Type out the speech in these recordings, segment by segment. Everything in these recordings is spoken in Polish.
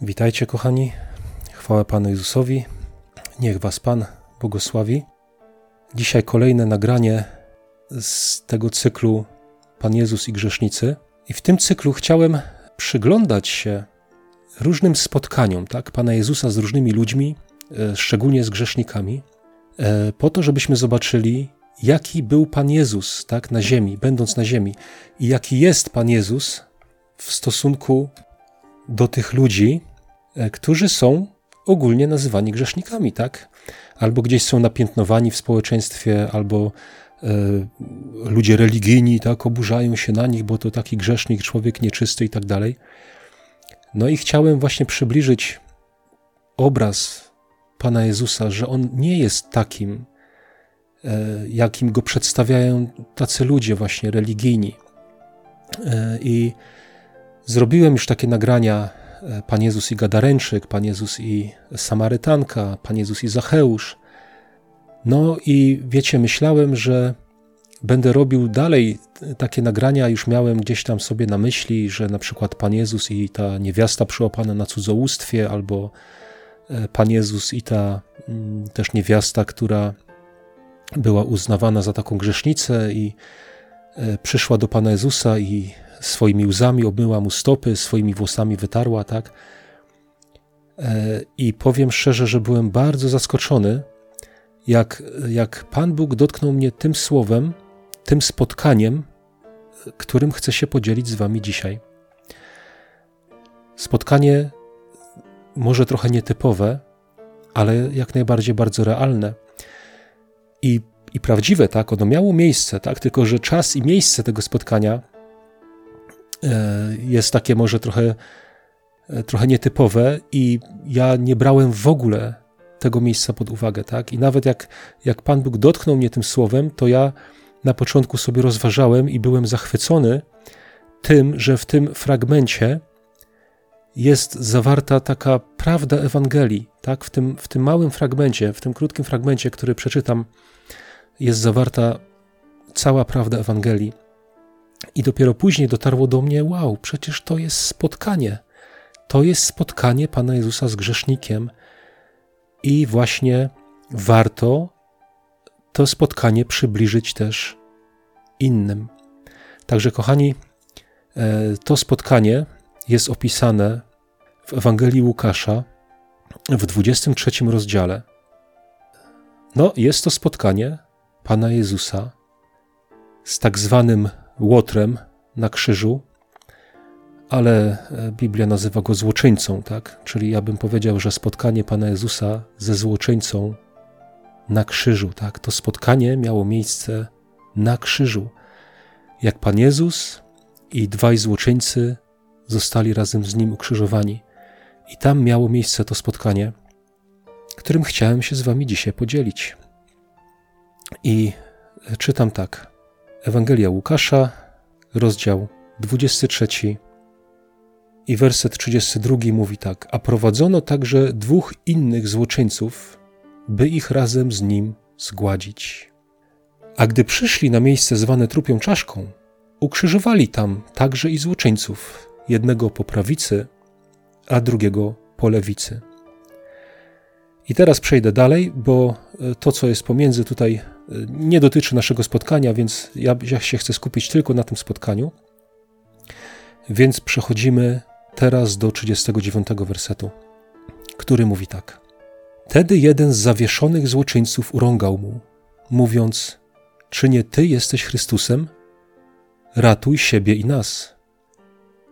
Witajcie, kochani. Chwała Panu Jezusowi. Niech Was Pan błogosławi. Dzisiaj kolejne nagranie z tego cyklu Pan Jezus i grzesznicy. I w tym cyklu chciałem przyglądać się różnym spotkaniom tak, Pana Jezusa z różnymi ludźmi, e, szczególnie z grzesznikami, e, po to, żebyśmy zobaczyli, jaki był Pan Jezus tak, na ziemi, będąc na ziemi, i jaki jest Pan Jezus w stosunku do tych ludzi, e, którzy są ogólnie nazywani grzesznikami, tak? Albo gdzieś są napiętnowani w społeczeństwie, albo e, ludzie religijni, tak, oburzają się na nich, bo to taki grzesznik, człowiek nieczysty i tak dalej. No i chciałem właśnie przybliżyć obraz Pana Jezusa, że On nie jest takim, e, jakim go przedstawiają tacy ludzie właśnie religijni. I Zrobiłem już takie nagrania e, Pan Jezus i Gadaręczyk, Pan Jezus i Samarytanka, Pan Jezus i Zacheusz. No i wiecie, myślałem, że będę robił dalej takie nagrania, już miałem gdzieś tam sobie na myśli, że na przykład Pan Jezus i ta niewiasta przyłapana na cudzołóstwie, albo e, Pan Jezus i ta mm, też niewiasta, która była uznawana za taką grzesznicę i e, przyszła do Pana Jezusa i swoimi łzami obmyła mu stopy, swoimi włosami wytarła, tak? E, I powiem szczerze, że byłem bardzo zaskoczony, jak, jak Pan Bóg dotknął mnie tym słowem, tym spotkaniem, którym chcę się podzielić z Wami dzisiaj. Spotkanie może trochę nietypowe, ale jak najbardziej bardzo realne i, i prawdziwe, tak? Ono miało miejsce, tak? Tylko, że czas i miejsce tego spotkania jest takie może trochę, e, trochę nietypowe i ja nie brałem w ogóle tego miejsca pod uwagę, tak? I nawet jak, jak Pan Bóg dotknął mnie tym słowem, to ja na początku sobie rozważałem i byłem zachwycony tym, że w tym fragmencie jest zawarta taka prawda Ewangelii, tak? W tym, w tym małym fragmencie, w tym krótkim fragmencie, który przeczytam, jest zawarta cała prawda Ewangelii. I dopiero później dotarło do mnie: Wow, przecież to jest spotkanie. To jest spotkanie Pana Jezusa z grzesznikiem. I właśnie warto to spotkanie przybliżyć też innym. Także, kochani, e, to spotkanie jest opisane w Ewangelii Łukasza w 23 rozdziale. No, jest to spotkanie Pana Jezusa z tak zwanym łotrem na krzyżu, ale e, Biblia nazywa go złoczyńcą, tak? Czyli ja bym powiedział, że spotkanie Pana Jezusa ze złoczyńcą na krzyżu, tak? To spotkanie miało miejsce na krzyżu. Jak Pan Jezus i dwaj złoczyńcy zostali razem z nim ukrzyżowani. I tam miało miejsce to spotkanie, którym chciałem się z Wami dzisiaj podzielić. I czytam tak. Ewangelia Łukasza, rozdział 23 i werset 32 mówi tak: A prowadzono także dwóch innych złoczyńców, by ich razem z nim zgładzić. A gdy przyszli na miejsce zwane trupią czaszką, ukrzyżowali tam także i złoczyńców, jednego po prawicy, a drugiego po lewicy. I teraz przejdę dalej, bo e, to, co jest pomiędzy tutaj, nie dotyczy naszego spotkania, więc ja, ja się chcę skupić tylko na tym spotkaniu. Więc przechodzimy teraz do 39 wersetu, który mówi tak. Wtedy jeden z zawieszonych złoczyńców urągał mu, mówiąc: Czy nie ty jesteś Chrystusem? Ratuj siebie i nas.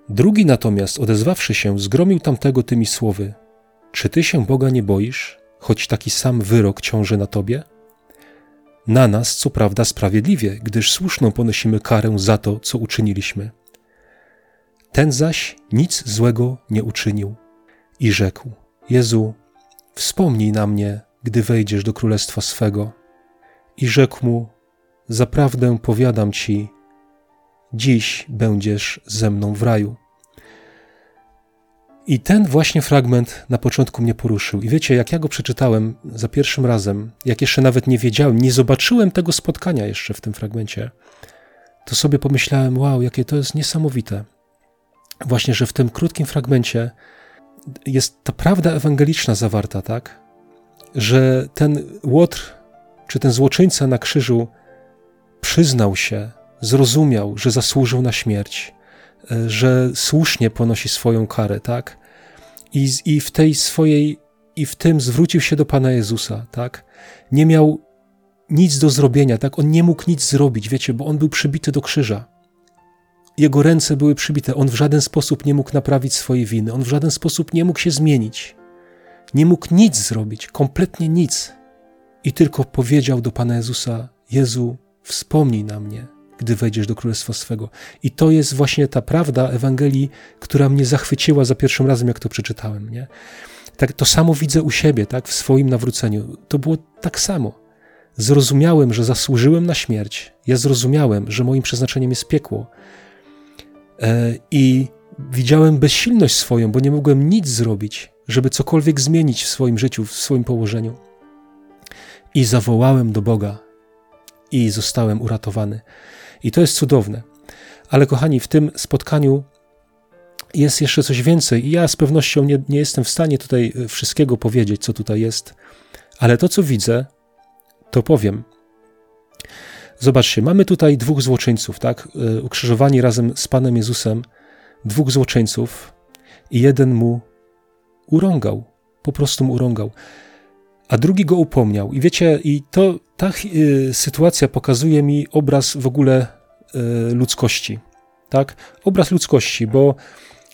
Drugi natomiast, odezwawszy się, zgromił tamtego tymi słowy: Czy ty się Boga nie boisz? choć taki sam wyrok ciąży na tobie? Na nas, co prawda, sprawiedliwie, gdyż słuszną ponosimy karę za to, co uczyniliśmy. Ten zaś nic złego nie uczynił i rzekł: Jezu, wspomnij na mnie, gdy wejdziesz do królestwa swego. I rzekł mu: Zaprawdę powiadam ci, dziś będziesz ze mną w raju. I ten właśnie fragment na początku mnie poruszył. I wiecie, jak ja go przeczytałem za pierwszym razem, jak jeszcze nawet nie wiedziałem, nie zobaczyłem tego spotkania jeszcze w tym fragmencie, to sobie pomyślałem, wow, jakie to jest niesamowite. Właśnie, że w tym krótkim fragmencie jest ta prawda ewangeliczna zawarta, tak? Że ten łotr, czy ten złoczyńca na krzyżu przyznał się, zrozumiał, że zasłużył na śmierć, że słusznie ponosi swoją karę, tak? I, I w tej swojej, i w tym zwrócił się do Pana Jezusa, tak? Nie miał nic do zrobienia, tak? On nie mógł nic zrobić, wiecie, bo on był przybity do krzyża. Jego ręce były przybite, on w żaden sposób nie mógł naprawić swojej winy, on w żaden sposób nie mógł się zmienić. Nie mógł nic zrobić, kompletnie nic. I tylko powiedział do Pana Jezusa: Jezu, wspomnij na mnie, gdy wejdziesz do Królestwa swego. I to jest właśnie ta prawda Ewangelii, która mnie zachwyciła za pierwszym razem, jak to przeczytałem. Nie? Tak, to samo widzę u siebie, tak, w swoim nawróceniu. To było tak samo. Zrozumiałem, że zasłużyłem na śmierć. Ja zrozumiałem, że moim przeznaczeniem jest piekło. E, I widziałem bezsilność swoją, bo nie mogłem nic zrobić, żeby cokolwiek zmienić w swoim życiu, w swoim położeniu. I zawołałem do Boga i zostałem uratowany. I to jest cudowne. Ale kochani, w tym spotkaniu jest jeszcze coś więcej i ja z pewnością nie, nie jestem w stanie tutaj e, wszystkiego powiedzieć, co tutaj jest, ale to, co widzę, to powiem. Zobaczcie, mamy tutaj dwóch złoczyńców, tak? E, ukrzyżowani razem z Panem Jezusem, dwóch złoczyńców i jeden mu urągał, po prostu mu urągał, a drugi go upomniał. I wiecie, i to ta y, sytuacja pokazuje mi obraz w ogóle y, ludzkości, tak? Obraz ludzkości, bo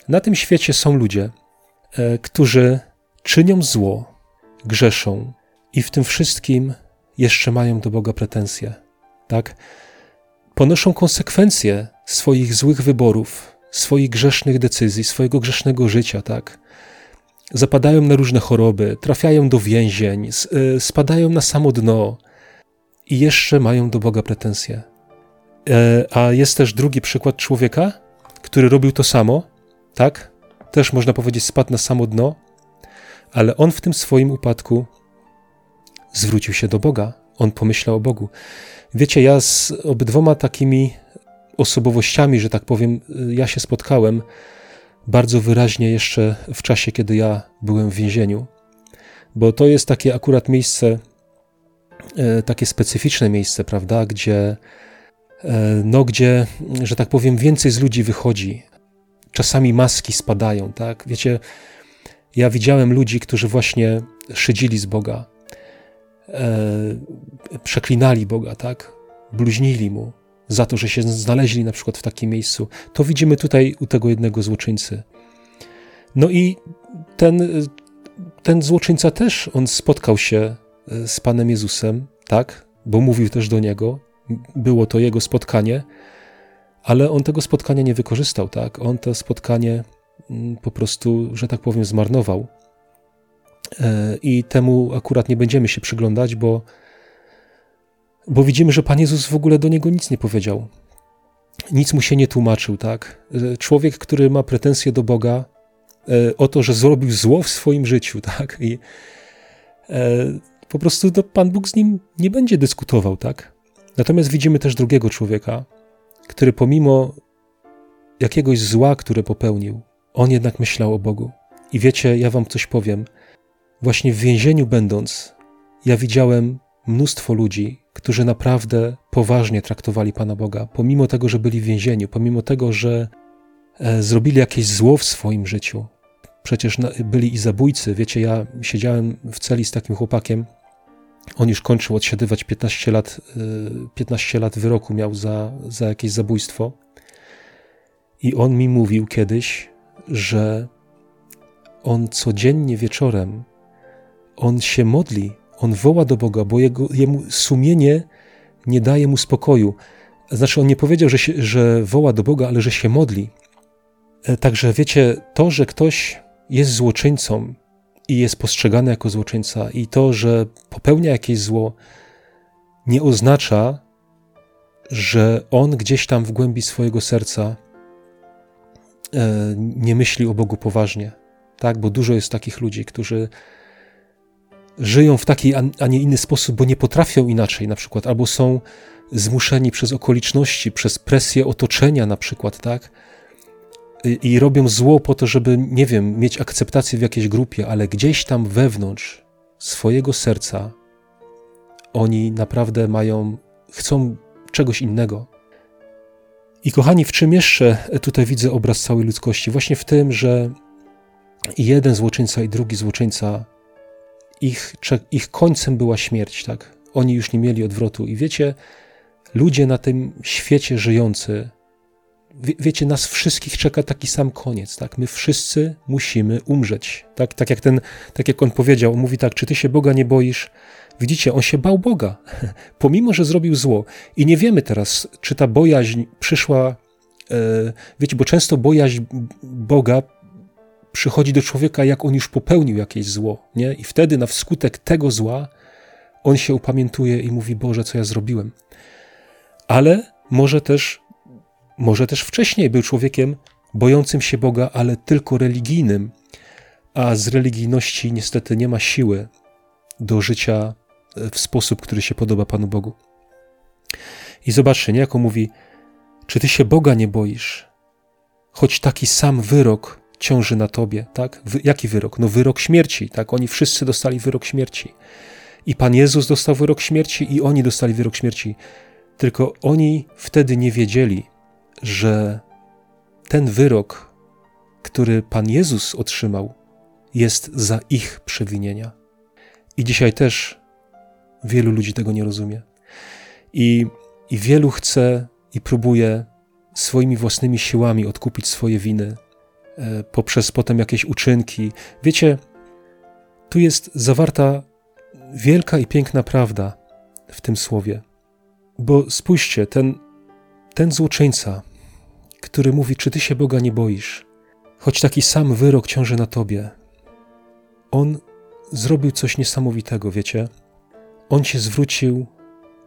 na tym świecie są ludzie, y, którzy czynią zło, grzeszą i w tym wszystkim jeszcze mają do Boga pretensje tak? Ponoszą konsekwencje swoich złych wyborów, swoich grzesznych decyzji, swojego grzesznego życia, tak? Zapadają na różne choroby, trafiają do więzień, y, spadają na samo dno i jeszcze mają do Boga pretensje. E, a jest też drugi przykład człowieka, który robił to samo, tak? Też można powiedzieć, spadł na samo dno, ale on w tym swoim upadku zwrócił się do Boga. On pomyślał o Bogu. Wiecie, ja z obydwoma takimi osobowościami, że tak powiem, ja się spotkałem bardzo wyraźnie jeszcze w czasie, kiedy ja byłem w więzieniu, bo to jest takie akurat miejsce, e, takie specyficzne miejsce, prawda, gdzie, e, no, gdzie, że tak powiem, więcej z ludzi wychodzi. Czasami maski spadają, tak? Wiecie, ja widziałem ludzi, którzy właśnie szydzili z Boga, e, przeklinali Boga, tak? Bluźnili mu za to, że się znaleźli na przykład w takim miejscu. To widzimy tutaj u tego jednego złoczyńcy. No i ten, ten złoczyńca też, on spotkał się e, z Panem Jezusem, tak? Bo mówił też do niego, było to jego spotkanie, ale on tego spotkania nie wykorzystał, tak? On to spotkanie mm, po prostu, że tak powiem, zmarnował. E, I temu akurat nie będziemy się przyglądać, bo, bo widzimy, że Pan Jezus w ogóle do niego nic nie powiedział. Nic mu się nie tłumaczył, tak? E, człowiek, który ma pretensje do Boga e, o to, że zrobił zło w swoim życiu, tak? I po prostu to Pan Bóg z nim nie będzie dyskutował, tak? Natomiast widzimy też drugiego człowieka, który pomimo jakiegoś zła, które popełnił, on jednak myślał o Bogu. I wiecie, ja wam coś powiem – Właśnie w więzieniu będąc, ja widziałem mnóstwo ludzi, którzy naprawdę poważnie traktowali Pana Boga, pomimo tego, że byli w więzieniu, pomimo tego, że e, zrobili jakieś zło w swoim życiu. Przecież byli i zabójcy. Wiecie, ja siedziałem w celi z takim chłopakiem. On już kończył odsiedywać 15 lat, 15 e, lat wyroku miał za, za jakieś zabójstwo. I on mi mówił kiedyś, że on codziennie wieczorem on się modli, on woła do Boga, bo jego, jemu sumienie nie daje mu spokoju. Znaczy, on nie powiedział, że, się, że woła do Boga, ale że się modli. E, także wiecie, to, że ktoś jest złoczyńcą i jest postrzegany jako złoczyńca, i to, że popełnia jakieś zło, nie oznacza, że on gdzieś tam w głębi swojego serca e, nie myśli o Bogu poważnie. Tak, bo dużo jest takich ludzi, którzy żyją w taki, a nie inny sposób, bo nie potrafią inaczej na przykład, albo są zmuszeni przez okoliczności, przez presję otoczenia na przykład, tak, i robią zło po to, żeby, nie wiem, mieć akceptację w jakiejś grupie, ale gdzieś tam wewnątrz swojego serca oni naprawdę mają, chcą czegoś innego. I kochani, w czym jeszcze tutaj widzę obraz całej ludzkości? Właśnie w tym, że jeden złoczyńca i drugi złoczyńca, ich, ich końcem była śmierć, tak? Oni już nie mieli odwrotu. I wiecie, ludzie na tym świecie żyjący, wie, wiecie, nas wszystkich czeka taki sam koniec, tak? My wszyscy musimy umrzeć, tak? Tak jak ten, tak jak on powiedział, on mówi tak, czy ty się Boga nie boisz? Widzicie, on się bał Boga, pomimo, że zrobił zło. I nie wiemy teraz, czy ta bojaźń przyszła, e, wiecie, bo często bojaźń Boga przychodzi do człowieka, jak on już popełnił jakieś zło, nie? I wtedy na wskutek tego zła on się upamiętuje i mówi: Boże, co ja zrobiłem. Ale może też, może też wcześniej był człowiekiem bojącym się Boga, ale tylko religijnym, a z religijności niestety nie ma siły do życia w sposób, który się podoba Panu Bogu. I zobaczcie, niejako mówi, czy ty się Boga nie boisz? Choć taki sam wyrok ciąży na tobie, tak? Jaki wyrok? No wyrok śmierci, tak? Oni wszyscy dostali wyrok śmierci. I Pan Jezus dostał wyrok śmierci i oni dostali wyrok śmierci. Tylko oni wtedy nie wiedzieli, że ten wyrok, który Pan Jezus otrzymał, jest za ich przewinienia. I dzisiaj też wielu ludzi tego nie rozumie. I, i wielu chce i próbuje swoimi własnymi siłami odkupić swoje winy poprzez potem jakieś uczynki. Wiecie, tu jest zawarta wielka i piękna prawda w tym słowie. Bo spójrzcie, ten, ten złoczyńca, który mówi, czy ty się Boga nie boisz, choć taki sam wyrok ciąży na tobie, on zrobił coś niesamowitego, wiecie? On się zwrócił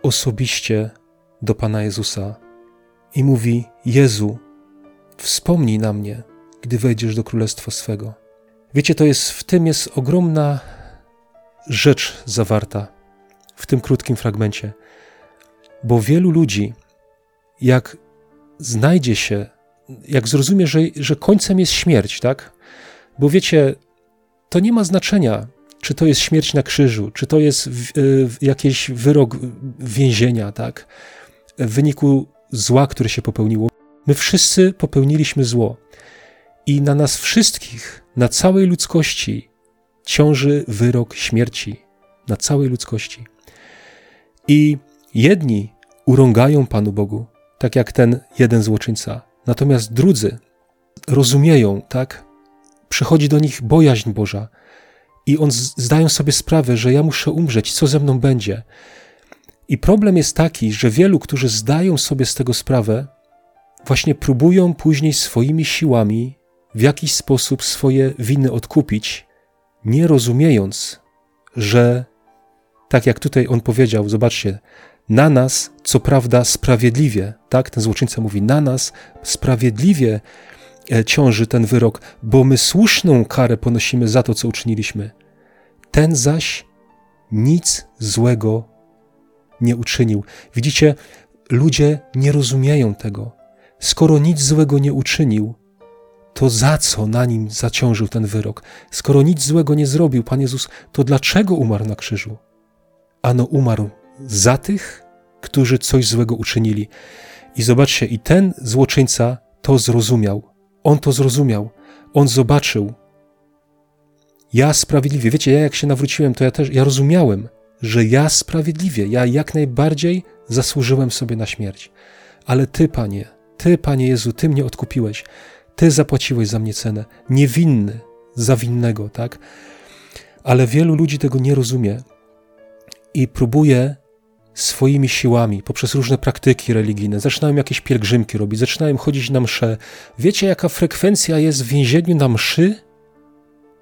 osobiście do Pana Jezusa i mówi: Jezu, wspomnij na mnie, gdy wejdziesz do królestwa swego. Wiecie, to jest w tym jest ogromna rzecz zawarta w tym krótkim fragmencie, bo wielu ludzi, jak znajdzie się, jak zrozumie, że, że końcem jest śmierć, tak? Bo wiecie, to nie ma znaczenia, czy to jest śmierć na krzyżu, czy to jest jakiś wyrok więzienia, tak? W wyniku zła, które się popełniło. My wszyscy popełniliśmy zło. I na nas wszystkich, na całej ludzkości ciąży wyrok śmierci. Na całej ludzkości. I jedni urągają Panu Bogu, tak jak ten jeden złoczyńca. Natomiast drudzy rozumieją, tak? Przychodzi do nich bojaźń Boża i on zdają sobie sprawę, że ja muszę umrzeć, co ze mną będzie. I problem jest taki, że wielu, którzy zdają sobie z tego sprawę, właśnie próbują później swoimi siłami w jakiś sposób swoje winy odkupić, nie rozumiejąc, że tak jak tutaj on powiedział, zobaczcie, na nas, co prawda, sprawiedliwie, tak, ten złoczyńca mówi, na nas sprawiedliwie E, ciąży ten wyrok, bo my słuszną karę ponosimy za to, co uczyniliśmy. Ten zaś nic złego nie uczynił. Widzicie, ludzie nie rozumieją tego. Skoro nic złego nie uczynił, to za co na nim zaciążył ten wyrok? Skoro nic złego nie zrobił Pan Jezus, to dlaczego umarł na krzyżu? Ano umarł za tych, którzy coś złego uczynili. I zobaczcie, i ten złoczyńca to zrozumiał. On to zrozumiał, on zobaczył. Ja sprawiedliwie, wiecie, ja jak się nawróciłem, to ja też, ja rozumiałem, że ja sprawiedliwie, ja jak najbardziej zasłużyłem sobie na śmierć. Ale Ty, Panie, Ty, Panie Jezu, Ty mnie odkupiłeś. Ty zapłaciłeś za mnie cenę. Niewinny za winnego, tak? Ale wielu ludzi tego nie rozumie i próbuje swoimi siłami, poprzez różne praktyki religijne. Zaczynają jakieś pielgrzymki robić, zaczynają chodzić na msze. Wiecie, jaka frekwencja jest w więzieniu na mszy?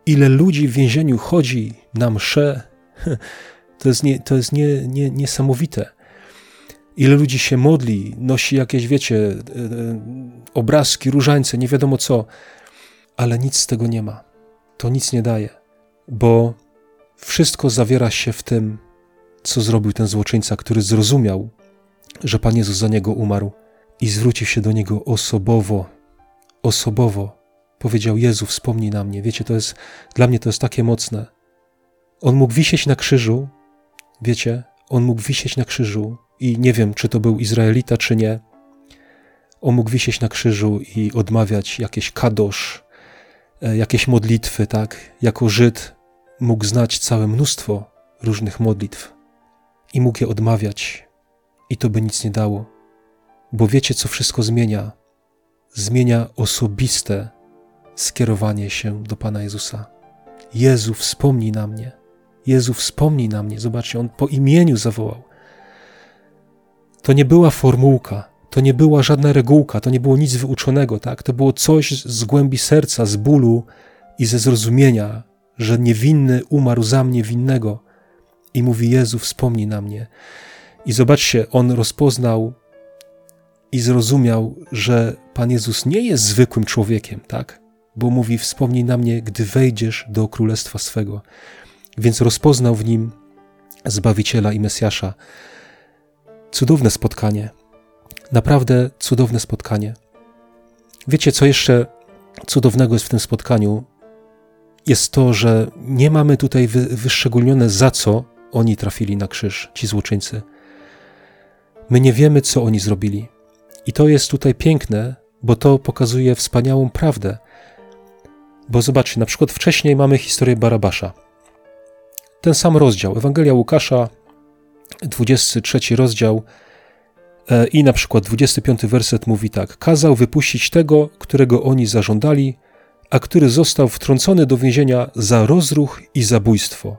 Ile ludzi w więzieniu chodzi na msze? To jest, nie, to jest nie, nie, niesamowite. Ile ludzi się modli, nosi jakieś, wiecie, e, e, obrazki, różańce, nie wiadomo co, ale nic z tego nie ma. To nic nie daje, bo wszystko zawiera się w tym, co zrobił ten złoczyńca, który zrozumiał, że Pan Jezus za niego umarł i zwrócił się do niego osobowo, osobowo powiedział: Jezu, wspomnij na mnie. Wiecie, to jest dla mnie to jest takie mocne. On mógł wisieć na krzyżu, wiecie, on mógł wisieć na krzyżu i nie wiem, czy to był Izraelita, czy nie. On mógł wisieć na krzyżu i odmawiać jakieś kadosz, e, jakieś modlitwy, tak? Jako Żyd mógł znać całe mnóstwo różnych modlitw i mógł je odmawiać, i to by nic nie dało. Bo wiecie, co wszystko zmienia? Zmienia osobiste skierowanie się do Pana Jezusa. Jezu, wspomnij na mnie. Jezu, wspomnij na mnie. Zobaczcie, on po imieniu zawołał. To nie była formułka, to nie była żadna regułka, to nie było nic wyuczonego, tak? To było coś z głębi serca, z bólu i ze zrozumienia, że niewinny umarł za mnie winnego i mówi: Jezu, wspomnij na mnie. I zobaczcie, on rozpoznał i zrozumiał, że Pan Jezus nie jest zwykłym człowiekiem, tak? Bo mówi: Wspomnij na mnie, gdy wejdziesz do królestwa swego. Więc rozpoznał w nim Zbawiciela i Mesjasza. Cudowne spotkanie. Naprawdę cudowne spotkanie. Wiecie, co jeszcze cudownego jest w tym spotkaniu? Jest to, że nie mamy tutaj wy, wyszczególnione, za co oni trafili na krzyż, ci złoczyńcy. My nie wiemy, co oni zrobili. I to jest tutaj piękne, bo to pokazuje wspaniałą prawdę. Bo zobaczcie, na przykład wcześniej mamy historię Barabasza. Ten sam rozdział, Ewangelia Łukasza, 23 rozdział e, i na przykład 25 werset mówi tak: Kazał wypuścić tego, którego oni zażądali, a który został wtrącony do więzienia za rozruch i zabójstwo.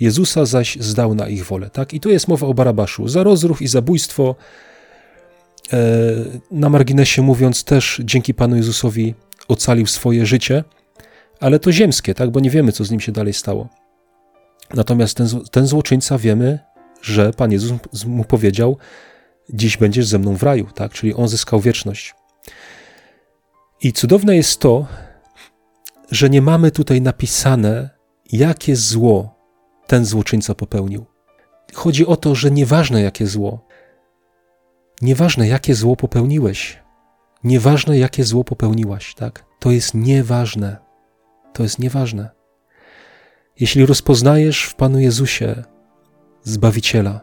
Jezusa zaś zdał na ich wolę. Tak? I tu jest mowa o Barabaszu. Za rozruch i zabójstwo, e, na marginesie mówiąc, też dzięki Panu Jezusowi ocalił swoje życie, ale to ziemskie, tak? bo nie wiemy, co z nim się dalej stało. Natomiast ten, ten złoczyńca wiemy, że Pan Jezus mu powiedział: Dziś będziesz ze mną w raju, tak? czyli on zyskał wieczność. I cudowne jest to, że nie mamy tutaj napisane, jakie zło ten złoczyńca popełnił. Chodzi o to, że nieważne jakie zło, nieważne jakie zło popełniłeś, nieważne jakie zło popełniłaś, tak? To jest nieważne. To jest nieważne. Jeśli rozpoznajesz w Panu Jezusie Zbawiciela,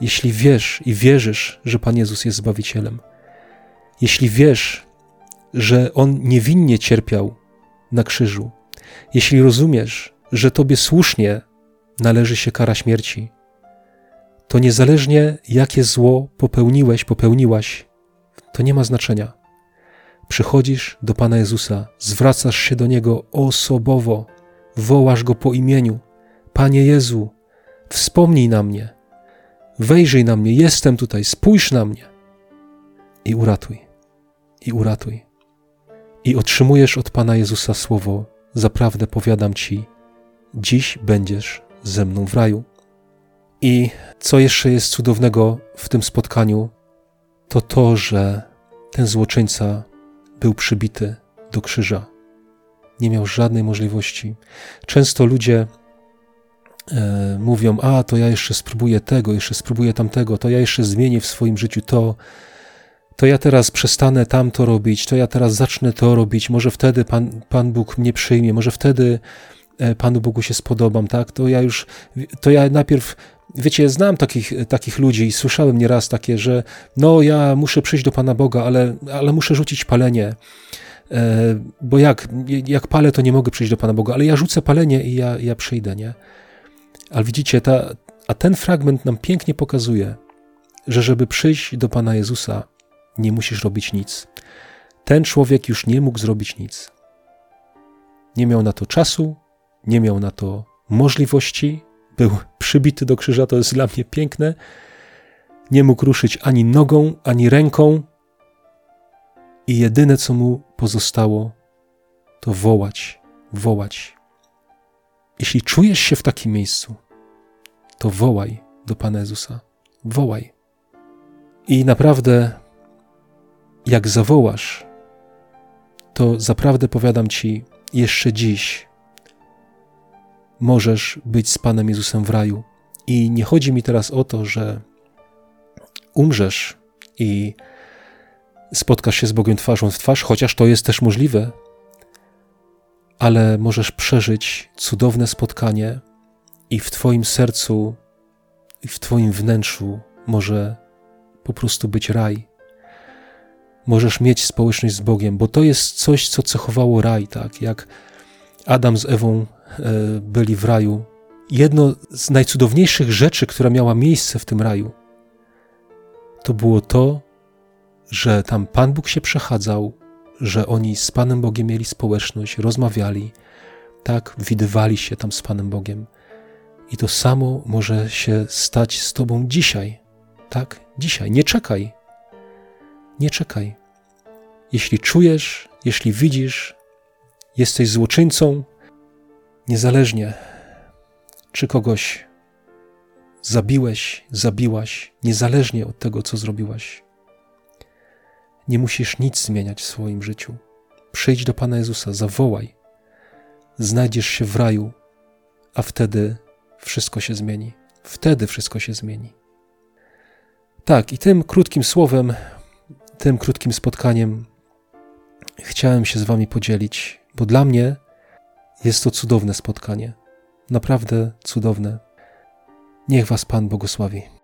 jeśli wiesz i wierzysz, że Pan Jezus jest Zbawicielem, jeśli wiesz, że On niewinnie cierpiał na krzyżu, jeśli rozumiesz, że Tobie słusznie należy się kara śmierci, to niezależnie jakie zło popełniłeś, popełniłaś, to nie ma znaczenia. Przychodzisz do Pana Jezusa, zwracasz się do Niego osobowo, wołasz Go po imieniu. Panie Jezu, wspomnij na mnie, wejrzyj na mnie, jestem tutaj, spójrz na mnie i uratuj, i uratuj. I otrzymujesz od Pana Jezusa słowo, zaprawdę powiadam Ci, dziś będziesz ze mną w raju. I co jeszcze jest cudownego w tym spotkaniu, to to, że ten złoczyńca był przybity do krzyża. Nie miał żadnej możliwości. Często ludzie mówią: A, to ja jeszcze spróbuję tego, jeszcze spróbuję tamtego, to ja jeszcze zmienię w swoim życiu to, to ja teraz przestanę tamto robić, to ja teraz zacznę to robić, może wtedy Pan, Pan Bóg mnie przyjmie, może wtedy E, Panu Bogu się spodobam, tak? To ja już, to ja najpierw, wiecie, znam takich, takich ludzi i słyszałem nieraz takie, że no ja muszę przyjść do Pana Boga, ale, ale muszę rzucić palenie, e, bo jak, jak palę, to nie mogę przyjść do Pana Boga, ale ja rzucę palenie i ja, ja przyjdę, nie? Ale widzicie, ta, a ten fragment nam pięknie pokazuje, że żeby przyjść do Pana Jezusa, nie musisz robić nic. Ten człowiek już nie mógł zrobić nic. Nie miał na to czasu, nie miał na to możliwości, był przybity do krzyża, to jest dla mnie piękne. Nie mógł ruszyć ani nogą, ani ręką, i jedyne co mu pozostało, to wołać, wołać. Jeśli czujesz się w takim miejscu, to wołaj do Pana Jezusa. Wołaj. I naprawdę, jak zawołasz, to zaprawdę powiadam Ci, jeszcze dziś możesz być z Panem Jezusem w raju. I nie chodzi mi teraz o to, że umrzesz i spotkasz się z Bogiem twarzą w twarz, chociaż to jest też możliwe, ale możesz przeżyć cudowne spotkanie i w Twoim sercu, i w Twoim wnętrzu może po prostu być raj. Możesz mieć społeczność z Bogiem, bo to jest coś, co cechowało raj, tak? Jak Adam z Ewą e, byli w raju. Jedno z najcudowniejszych rzeczy, która miała miejsce w tym raju, to było to, że tam Pan Bóg się przechadzał, że oni z Panem Bogiem mieli społeczność, rozmawiali, tak, widywali się tam z Panem Bogiem. I to samo może się stać z Tobą dzisiaj, tak, dzisiaj. Nie czekaj, nie czekaj. Jeśli czujesz, jeśli widzisz, jesteś złoczyńcą, niezależnie czy kogoś zabiłeś, zabiłaś, niezależnie od tego, co zrobiłaś. Nie musisz nic zmieniać w swoim życiu. Przyjdź do Pana Jezusa, zawołaj. Znajdziesz się w raju, a wtedy wszystko się zmieni. Wtedy wszystko się zmieni. Tak, i tym krótkim słowem, tym krótkim spotkaniem chciałem się z Wami podzielić, bo dla mnie jest to cudowne spotkanie. Naprawdę cudowne. Niech Was Pan błogosławi.